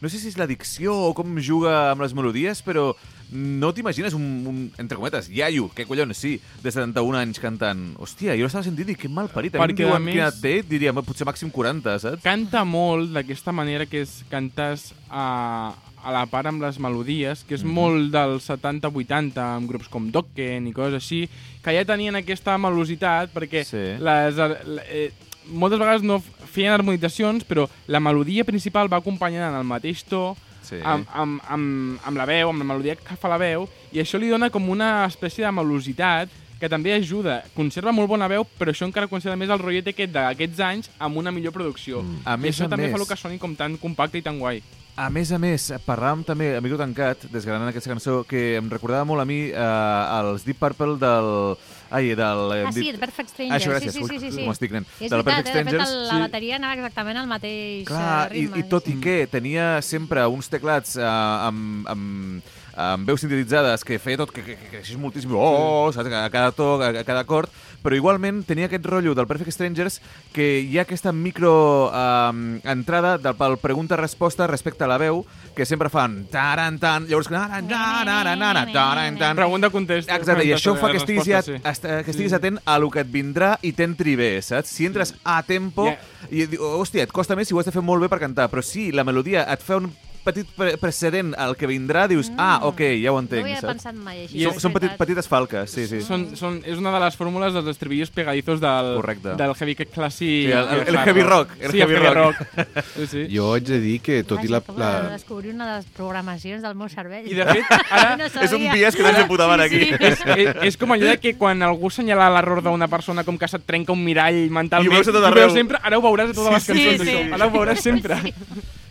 No sé si és l'addicció o com juga amb les melodies, però no t'imagines un, un, entre cometes, iaio, què collons, sí, de 71 anys cantant. Hòstia, jo l'estava sentint i que mal parit. A mi em diuen més- quina té, diria, potser màxim 40, saps? Canta molt d'aquesta manera que és cantes a, a la part amb les melodies, que és Mhm. molt dels 70-80, amb grups com Dokken i coses així, que ja tenien aquesta melositat, perquè Sí. les, eh, moltes vegades no feien harmonitzacions, però la melodia principal va acompanyant en el mateix to, Sí. amb, amb, amb, amb la veu, amb la melodia que fa la veu, i això li dona com una espècie de melositat que també ajuda. Conserva molt bona veu, però això encara conserva més el rotllet aquest d'aquests anys amb una millor producció. Mm. A I més això a també més- fa el que soni com tan compacte i tan guai. A més a més, parlàvem també a micro tancat, desgranant aquesta cançó, que em recordava molt a mi eh, els Deep Purple del... Ai, del... eh, Ah, sí, The Perfect Stranger. Això, gràcies. Sí, sí, sí, sí, sí. Com estic, nen? És Del veritat, Perfect eh? de fet, la bateria anava exactament al mateix Clar, eh, i, ritme. i tot i que tenia sempre uns teclats eh, amb, amb, amb veus sintetitzades que feia tot, que, que, que creixés moltíssim, oh, saps? a cada to, a, a cada acord, però igualment tenia aquest rotllo del Perfect Strangers que hi ha aquesta micro eh, entrada del, pel pregunta-resposta respecte a la veu, que sempre fan taran tan, llavors na, na, taran tan, Pregunta, contesta. Exacte, i això fa que estiguis, ja, que estiguis atent a lo que et vindrà i t'entri bé, saps? Si entres a tempo, Ja. i hòstia, et costa més si ho has de fer molt bé per cantar, però si la melodia et fa un petit pre precedent al que vindrà, dius, ah, ok, ja ho No entenc, ho havia saps? pensat mai així. I Són, són petit, petites falques, sí, sí. Són, són, és una de les fórmules dels estribillos pegadizos del, Correcte. del heavy clàssic. Sí, el- el- el heavy rock, el sí, heavy el heavy rock. rock. Sí, sí. Jo haig de dir que tot i la... Vaja, acabo de la... descobrir una de les programacions del meu cervell. I de fet, ara... No És un bias que no ens imputaven Sí, aquí. sí. és, és, és com allò que quan algú assenyala l'error d'una persona com que se't trenca un mirall mentalment, I ho veus a tot ho arreu. veus sempre, ara ho veuràs a totes les Sí, cançons, sí. això. Ara ho veuràs sempre.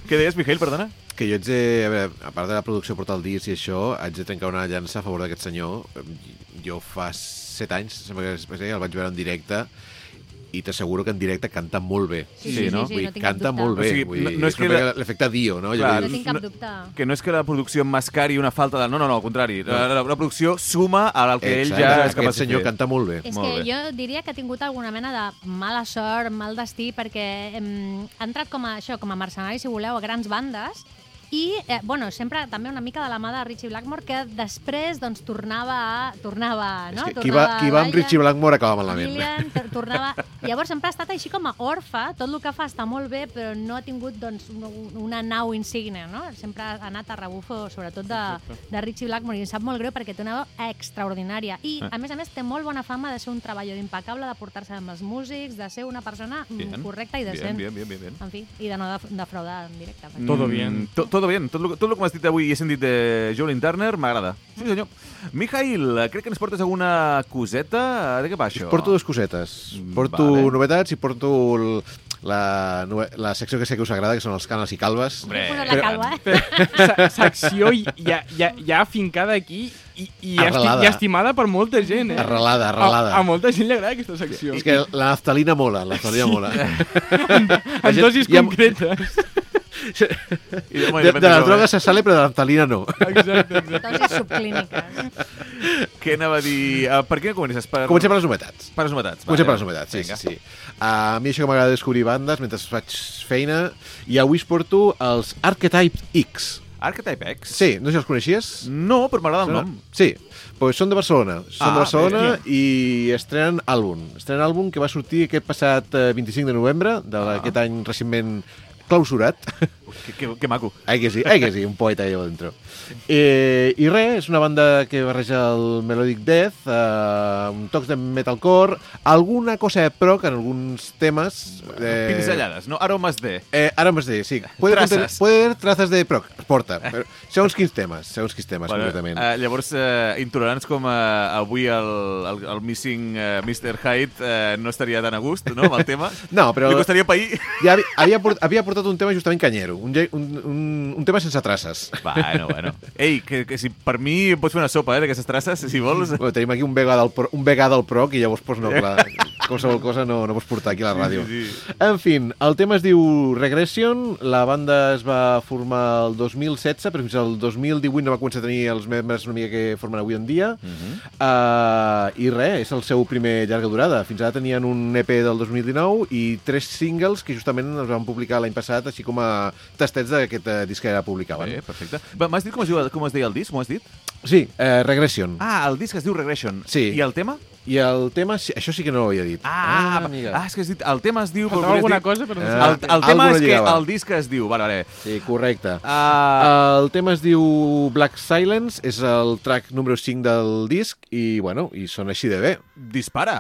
Què deies, Mijail, perdona? Que jo haig de, a veure, a part de la producció portal disc i això, haig de trencar una llança a favor d'aquest senyor. Jo fa set anys, sembla que el vaig veure en directe, i t'asseguro que en directe canta molt bé. Sí, sí, no? sí, Vull no canta dubte. molt bé. O sigui, vull dir, no- no és que l'efecte Dio, no? Clar, que No tinc cap no- dubte. Que no és que la producció mascari una falta de... No, no, no, al contrari. La, la, la producció suma al que ell Exacte, ja és capaç aquest de senyor fer. canta molt bé. És Molt que bé. jo diria que ha tingut alguna mena de mala sort, mal destí, perquè hem, ha entrat com a, això, com a mercenari, si voleu, a grans bandes, i, eh, bueno, sempre també una mica de la mà de Richie Blackmore, que després, doncs, tornava a... Tornava, És no? que qui va, qui va amb Richie Blackmore acaba malament. Lillian, tor- tornava... Llavors sempre ha estat així com a orfa, tot el que fa està molt bé, però no ha tingut doncs, una, una nau insigne, no? Sempre ha anat a rebufo, sobretot de, de Richie Blackmore, i em sap molt greu perquè té una veu extraordinària. I, Ah. a més a més, té molt bona fama de ser un treballador impecable, de portar-se amb els músics, de ser una persona mm, Bien, correcta i decent. Bien, bien, bien, bien. En fi, i de no def- defraudar en directe. perquè- Todo bien. Mm, to, todo bien. Tot el, tot el que m'has dit avui i he sentit de Jolin Turner m'agrada. Sí, senyor. Mijail, crec que ens portes alguna coseta. De què va això? Porto dues cosetes. Mm, Porto vale. novetats i porto el, la, la secció que sé que us agrada, que són els canals i calves. Hombre, però- la calva? Sa- Secció ja, ja, ja afincada aquí i, i, esti, Arrelada. i estimada per molta gent, eh? Arrelada, arrelada. A, a molta gent li agrada aquesta secció. És que la naftalina mola, la naftalina mola. en dosis hi ha- concretes. I de, De, de les drogues se sale, però de la naftalina no. Exacte, exacte. Dosis subclíniques. Què anava a dir? Uh, per què comences? Per... Comencem per les novetats. Per les novetats. Comencem per vale. les novetats, sí, Vinga. sí, sí. A mi això que m'agrada descobrir bandes mentre faig feina i avui us porto els Archetype X. Archetype X? Sí, no sé si els coneixies? No, però m'agrada el nom. Sí, pues són de Barcelona. Són Ah, de Barcelona bé. i estrenen àlbum. Estrenen àlbum que va sortir aquest passat eh, 25 de novembre d'aquest Ah. any recentment clausurat. Que, que, que maco. Ai que sí, ai que sí, un poeta allà dentro. Eh, I res, és una banda que barreja el Melodic Death, eh, un tocs de metalcore, alguna cosa de proc en alguns temes. Eh... Pinzellades, no? Aromes de... Eh, ara m'has de sí. Puede, Trazas. contener, puede haver trazas de proc, porta. Però, segons quins temes, segons quins temes, Bueno, concretament. eh, llavors, eh, intolerants com eh, avui el, el, el Missing eh, Mr. Hyde eh, no estaria tan a gust, no, amb el tema? No, però Li costaria pair. ja havia, havia portat un tema justament canyero. Un, un, un, un tema sense traces. Bueno, bueno. Ei, que, que si per mi em pots fer una sopa, eh, d'aquestes traces, si vols. Bueno, tenim aquí un vega del, pro, un vega del proc i llavors, pues, no, clar, qualsevol cosa no, no pots portar aquí a la ràdio. Sí, sí. En fi, el tema es diu Regression, la banda es va formar el 2016, però fins al 2018 no va començar a tenir els membres una mica que formen avui en dia, uh, i res, és el seu primer llarga durada. Fins ara tenien un EP del 2019 i tres singles que justament es van publicar l'any passat, així com a tastets d'aquest eh, disc que ara publicaven. Bé, perfecte. M'has dit com es, diu, com es deia el disc? M'ho has dit? Sí, eh, Regression. Ah, el disc es diu Regression. Sí. I el tema? I el tema, sí, això sí que no ho havia dit. Ah, ah, amiga. ah és que has dit, el tema es diu... Faltava alguna cosa, però no sé. El, el tema alguna és que lligava. el disc es diu... Vale, vale. Sí, correcte. Uh, El tema es diu Black Silence, és el track número 5 del disc i, bueno, i sona així de bé. dispara.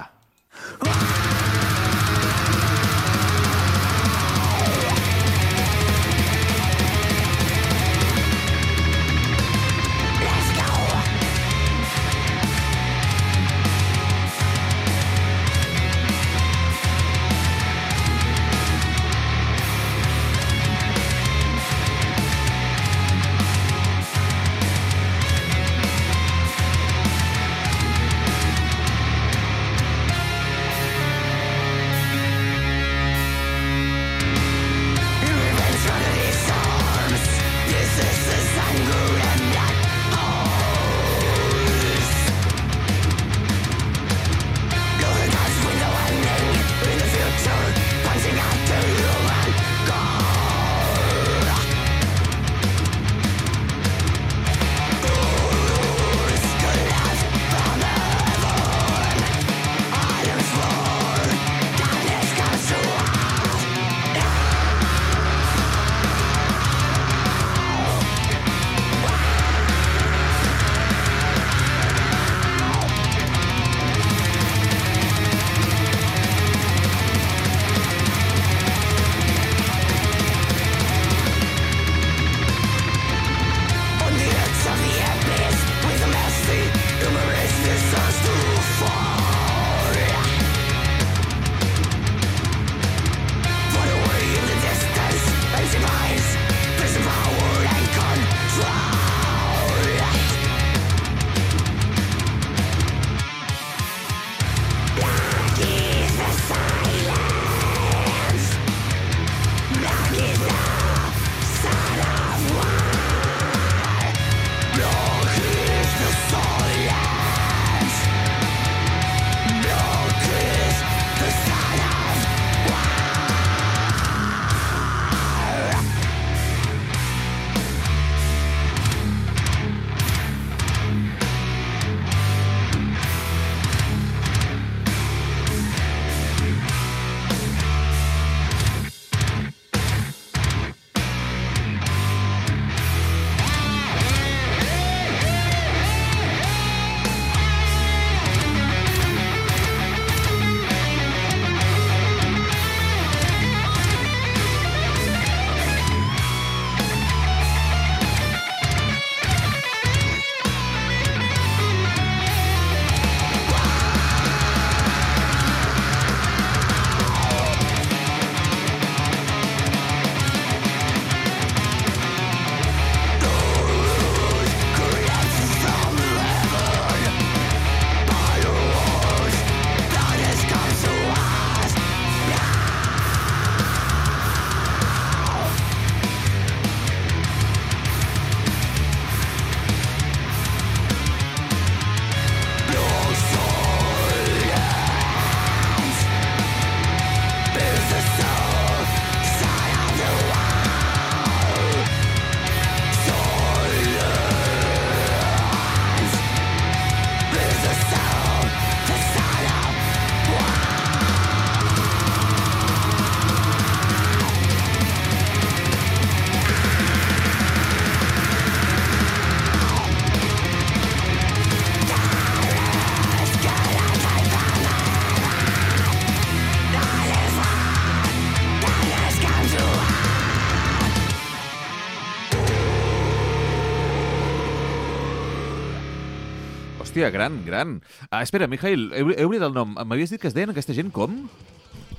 Hòstia, gran, gran. Ah, espera, Mijail, he, he oblidat el nom. M'havies dit que es deien aquesta gent com?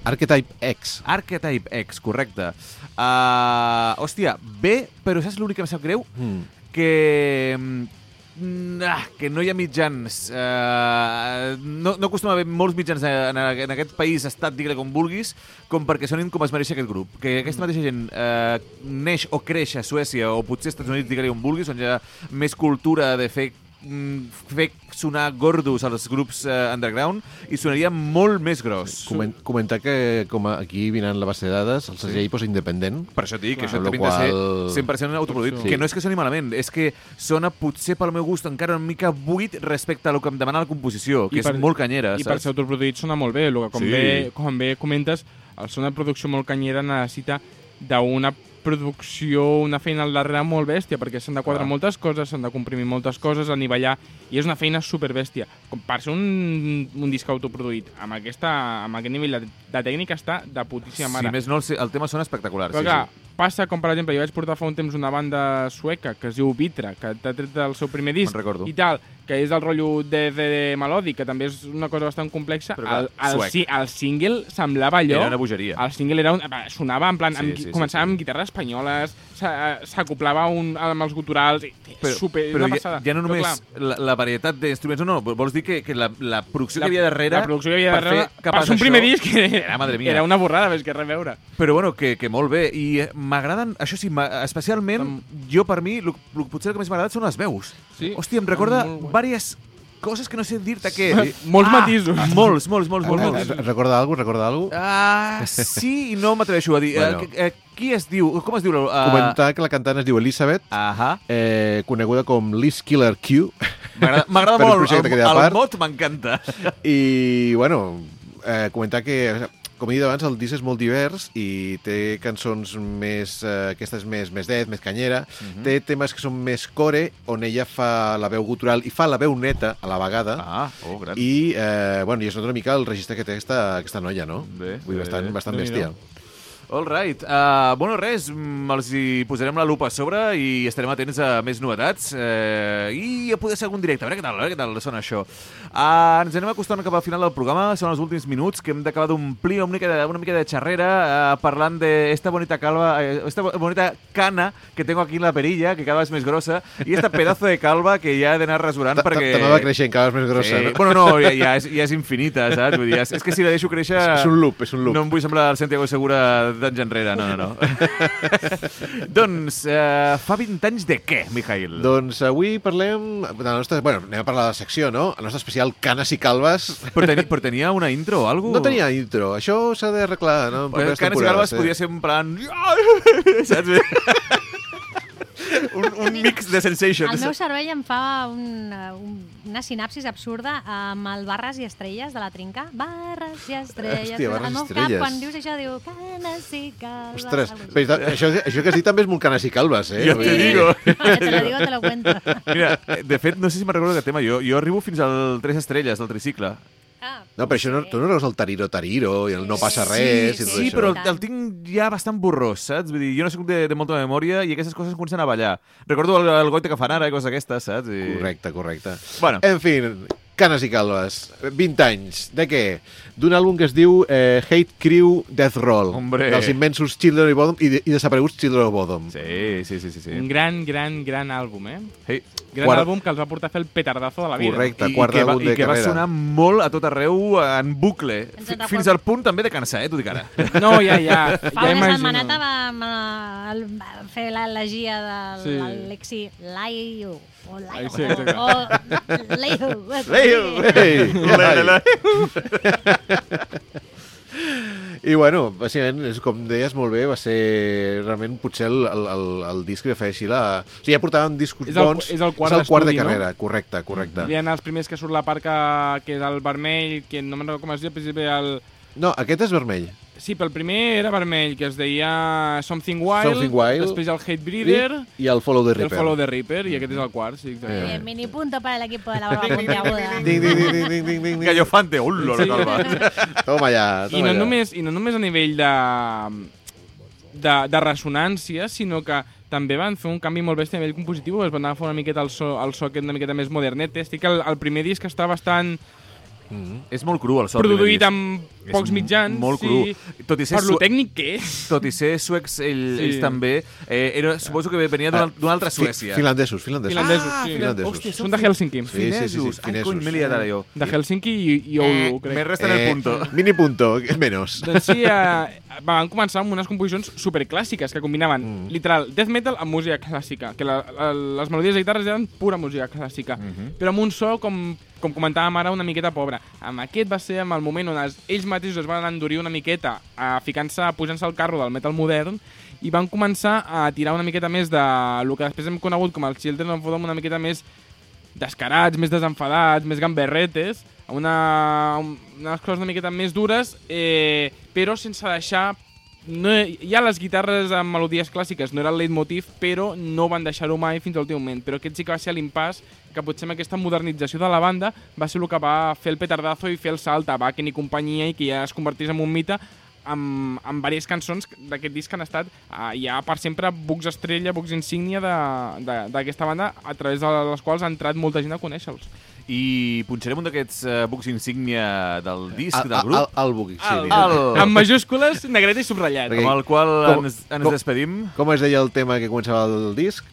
Archetype X. Archetype X, correcte. Uh, hòstia, bé, però saps l'únic que em sap greu? Mm. que ah, que no hi ha mitjans uh, no, no acostuma a haver molts mitjans en, en aquest país estat, digue com vulguis com perquè sonin com es mereix aquest grup que aquesta mateixa gent uh, neix o creix a Suècia o potser als Estats Units, digue com vulguis on hi ha més cultura de fer fer sonar gordos als grups uh, underground i sonaria molt més gros. Coment, comentar que com a- aquí vinant la base de dades, el segell posa independent. Per això et dic que això Amb també ha de qual- ser 100% autoproduït. Sí. Que no és que soni malament, és que sona potser pel meu gust encara una mica buit respecte a lo que em demana la composició, que I per- és molt canyera, I per saps? ser autoproduït sona molt bé. El que com, Sí. bé, com bé comentes, el ser una producció molt canyera necessita d'una producció, una feina al darrere molt bèstia, perquè s'han de quadrar Clar. moltes coses, s'han de comprimir moltes coses, anivellar, i és una feina superbèstia. Com per ser un, un disc autoproduït, amb, aquesta, amb aquest nivell de, de tècnica està de putíssima Si mare. més no, el, el tema sona espectacular. Però sí, clar, sí. passa com, per exemple, jo vaig portar fa un temps una banda sueca que es diu Vitra, que t'ha tret del seu primer disc i tal, que és del rotllo de, de, de melòdic, que també és una cosa bastant complexa. Però el, el, suec. el single semblava allò... Era una bogeria. El single era un, va, sonava en plan... Sí, Amb, sí, sí, sí, començava sí. amb guitarres espanyoles, s'a- s'acoplava un, amb els guturals... I, Però, super, però una ja, passada. ja no Però, només clar, la, la varietat d'instruments, no, no, vols dir que, que la, la producció la, que hi havia darrere... La producció que hi havia per darrere... per ser un primer disc era, madre mia. era una borrada, més que res a veure. Però bueno, que, que molt bé. I eh, m'agraden, això sí, especialment, jo per mi, lo, lo, potser el que més m'ha agradat són les veus. Sí. Hòstia, em recorda diverses coses que no sé dir-te què. Molts matisos. Molts, molts, molts, molts. Eh, molts. eh, Recorda alguna cosa? Recorda alguna? Ah, sí, i no m'atreveixo a dir. Bueno. Bueno. Uh, qui es diu? Com es diu? Uh, Comentar que la cantant es diu Elizabeth, Ahà. eh, coneguda com Liz Killer Q. M'agrada molt. El, el part. mot m'encanta. I, bueno, eh, comentar que, com he dit abans, el disc és molt divers i té cançons més... Eh, aquestes més, més dead, més canyera. Té temes que són més core, on ella fa la veu gutural i fa la veu neta a la vegada. Ah, oh, gran. I, eh, bueno, i es nota una mica el registre que té aquesta, aquesta noia, no? Bé, Vull dir, bé, bastant, bé. bastant Déu-n'hi-do. bèstia. All right. Uh, bueno, res, mm, els hi posarem la lupa a sobre i estarem atents a més novetats uh, i a poder ser algun directe. A veure què tal, a veure què tal sona això. Uh, ens anem acostant cap al final del programa, són els últims minuts que hem d'acabar d'omplir una, mica de, una mica de xerrera uh, parlant de esta bonita calva, eh, esta bonita cana que tengo aquí en la perilla, que cada vez més grossa, i esta pedazo de calva que ja he d'anar rasurant perquè... També va creixent, cada vegada més grossa. Sí. no? Bueno, no, ja, ja, és, ja és infinita, saps? Vull dir, és, és que si la deixo créixer... És un loop, és un loop. No em vull semblar el Santiago Segura d'anys enrere, no, no, no. doncs, eh, fa 20 anys de què, Mijail? Doncs avui parlem de la nostra... Bueno, anem a parlar de la secció, no? El nostre especial Canes i Calves. Però, teni, però tenia una intro o alguna No tenia intro. Això s'ha d'arreglar, no? En Canes i Calves eh? podia ser un plan... Saps? un, un mix de El sensations. meu cervell em fa un, un, una sinapsis absurda amb el barres i estrelles de la trinca. Barres i estrelles. Hòstia, barres el i meu estrelles. cap, quan dius això, diu canes i calves. Ostres, però, això, això que has dit també és molt Canes i Calves, eh? Jo Vull te digo. Te lo digo, te lo cuento. Mira, eh, de fet, no sé si me'n recordo aquest tema. Jo, jo arribo fins al 3 estrelles del tricicle. Ah, No, però això no, tu no veus el Tariro Tariro i el No passa res i tot sí, això. però el, el tinc ja bastant borrós, saps? Vull dir, jo no soc de, de molta memòria i aquestes coses comencen a ballar. Recordo el, el goite que fan ara i coses d'aquestes, saps? I... Correcte, correcte. Bueno. En fi, Canes i Calves, 20 anys. De què? D'un àlbum que es diu eh, Hate Crew Death Roll. Hombre. Dels immensos Children of Bodom i, de, i desapareguts Children of Bodom. Sí, sí, sí, sí. sí. Un gran, gran, gran àlbum, eh? Hey. Gran Quart- àlbum que els va portar a fer el petardazo de la vida. Correcte. Quart que va, àlbum i de que va carrera. sonar molt a tot arreu en bucle. Fins al punt també de cansar, eh? T'ho dic ara. No, ja, ja. Fa ja una setmaneta vam eh, el- fer l'elegia de Sí. l'Alexi Laio. O Laio. Sí, exacte. o, o Laio. I bueno, bàsicament, és, com deies molt bé, va ser realment potser el, el, el, el disc que feia així la... O sigui, ja portàvem discos És el- bons. és el quart és el quart de d'estudi, no? carrera, correcte, correcte. Hi ha els primers que surt la part que, que és el vermell, que no me'n recordo com es diu, al principi el... No, aquest és vermell. Sí, però el primer era vermell, que es deia Something Wild, Something Wild. després el Hate Breeder, I el Follow the i el Reaper. Follow the Reaper, i aquest és el quart, sí. Eh. Mini punto para el equipo de la barba puntiaguda. Ding, ding, ding, ding, ding, ding, ding. Gallofante, ullo, calva. Toma I toma no, allà. només, I no només a nivell de, de, de ressonància, sinó que també van fer un canvi molt bèstia a nivell compositiu, es van agafar una miqueta el so, el so aquest una miqueta més modernet. Estic el, el primer disc està bastant Mm. És molt cru el so. del produït amb pocs És mitjans. Molt sí. cru. Tot i ser Per lo tècnic que és. Tot i ser suecs, ell, Sí. ells també, eh, era, suposo que venia d'una altra Suècia. Finlandesos, finlandesos. Finlandesos, ah, sí. Finlandesos. Hòstia, Són de Helsinki. Sí, sí, sí, sí, Finesos. Ai, cony, m'he liat ara jo. De Helsinki i, i Oulu, Eh, crec. me resten el punto. Mini punto, menos. Doncs sí, eh, van començar amb unes composicions superclàssiques que combinaven, mm. literal, death metal amb música clàssica, que la, la, les melodies de guitarres eren pura música clàssica, mm -hmm. però amb un so, com, com comentàvem ara, una miqueta pobre. Amb aquest va ser amb el moment on els, ells mateixos es van endurir una miqueta, a ficant-se, pujant-se al carro del metal modern, i van començar a tirar una miqueta més de el que després hem conegut com el Children of Bodom, una miqueta més descarats, més desenfadats, més gamberretes, amb una, unes coses una miqueta més dures, eh, però sense deixar... No, ja les guitarres amb melodies clàssiques no era el leitmotiv, però no van deixar-ho mai fins a l'últim moment. Però aquest sí que va ser l'impàs que potser amb aquesta modernització de la banda va ser el que va fer el petardazo i fer el salt a Bakken i companyia i que ja es convertís en un mite amb, amb diverses cançons d'aquest disc que han estat uh, ja per sempre bucs estrella, bucs insígnia d'aquesta banda a través de les quals ha entrat molta gent a conèixer-los. I punxarem un d'aquests uh, bucs insígnia del disc, Al, del al, grup, buc, sí. Al- mira. al- Amb majúscules, negreta i subratllat. Perquè- amb el qual Com- ens, ens com- despedim. Com es deia el tema que començava el disc?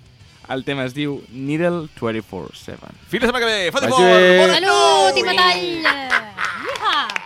El tema es diu Needle 24-7. Fins la setmana que ve. Fot i fort! Salut i metall!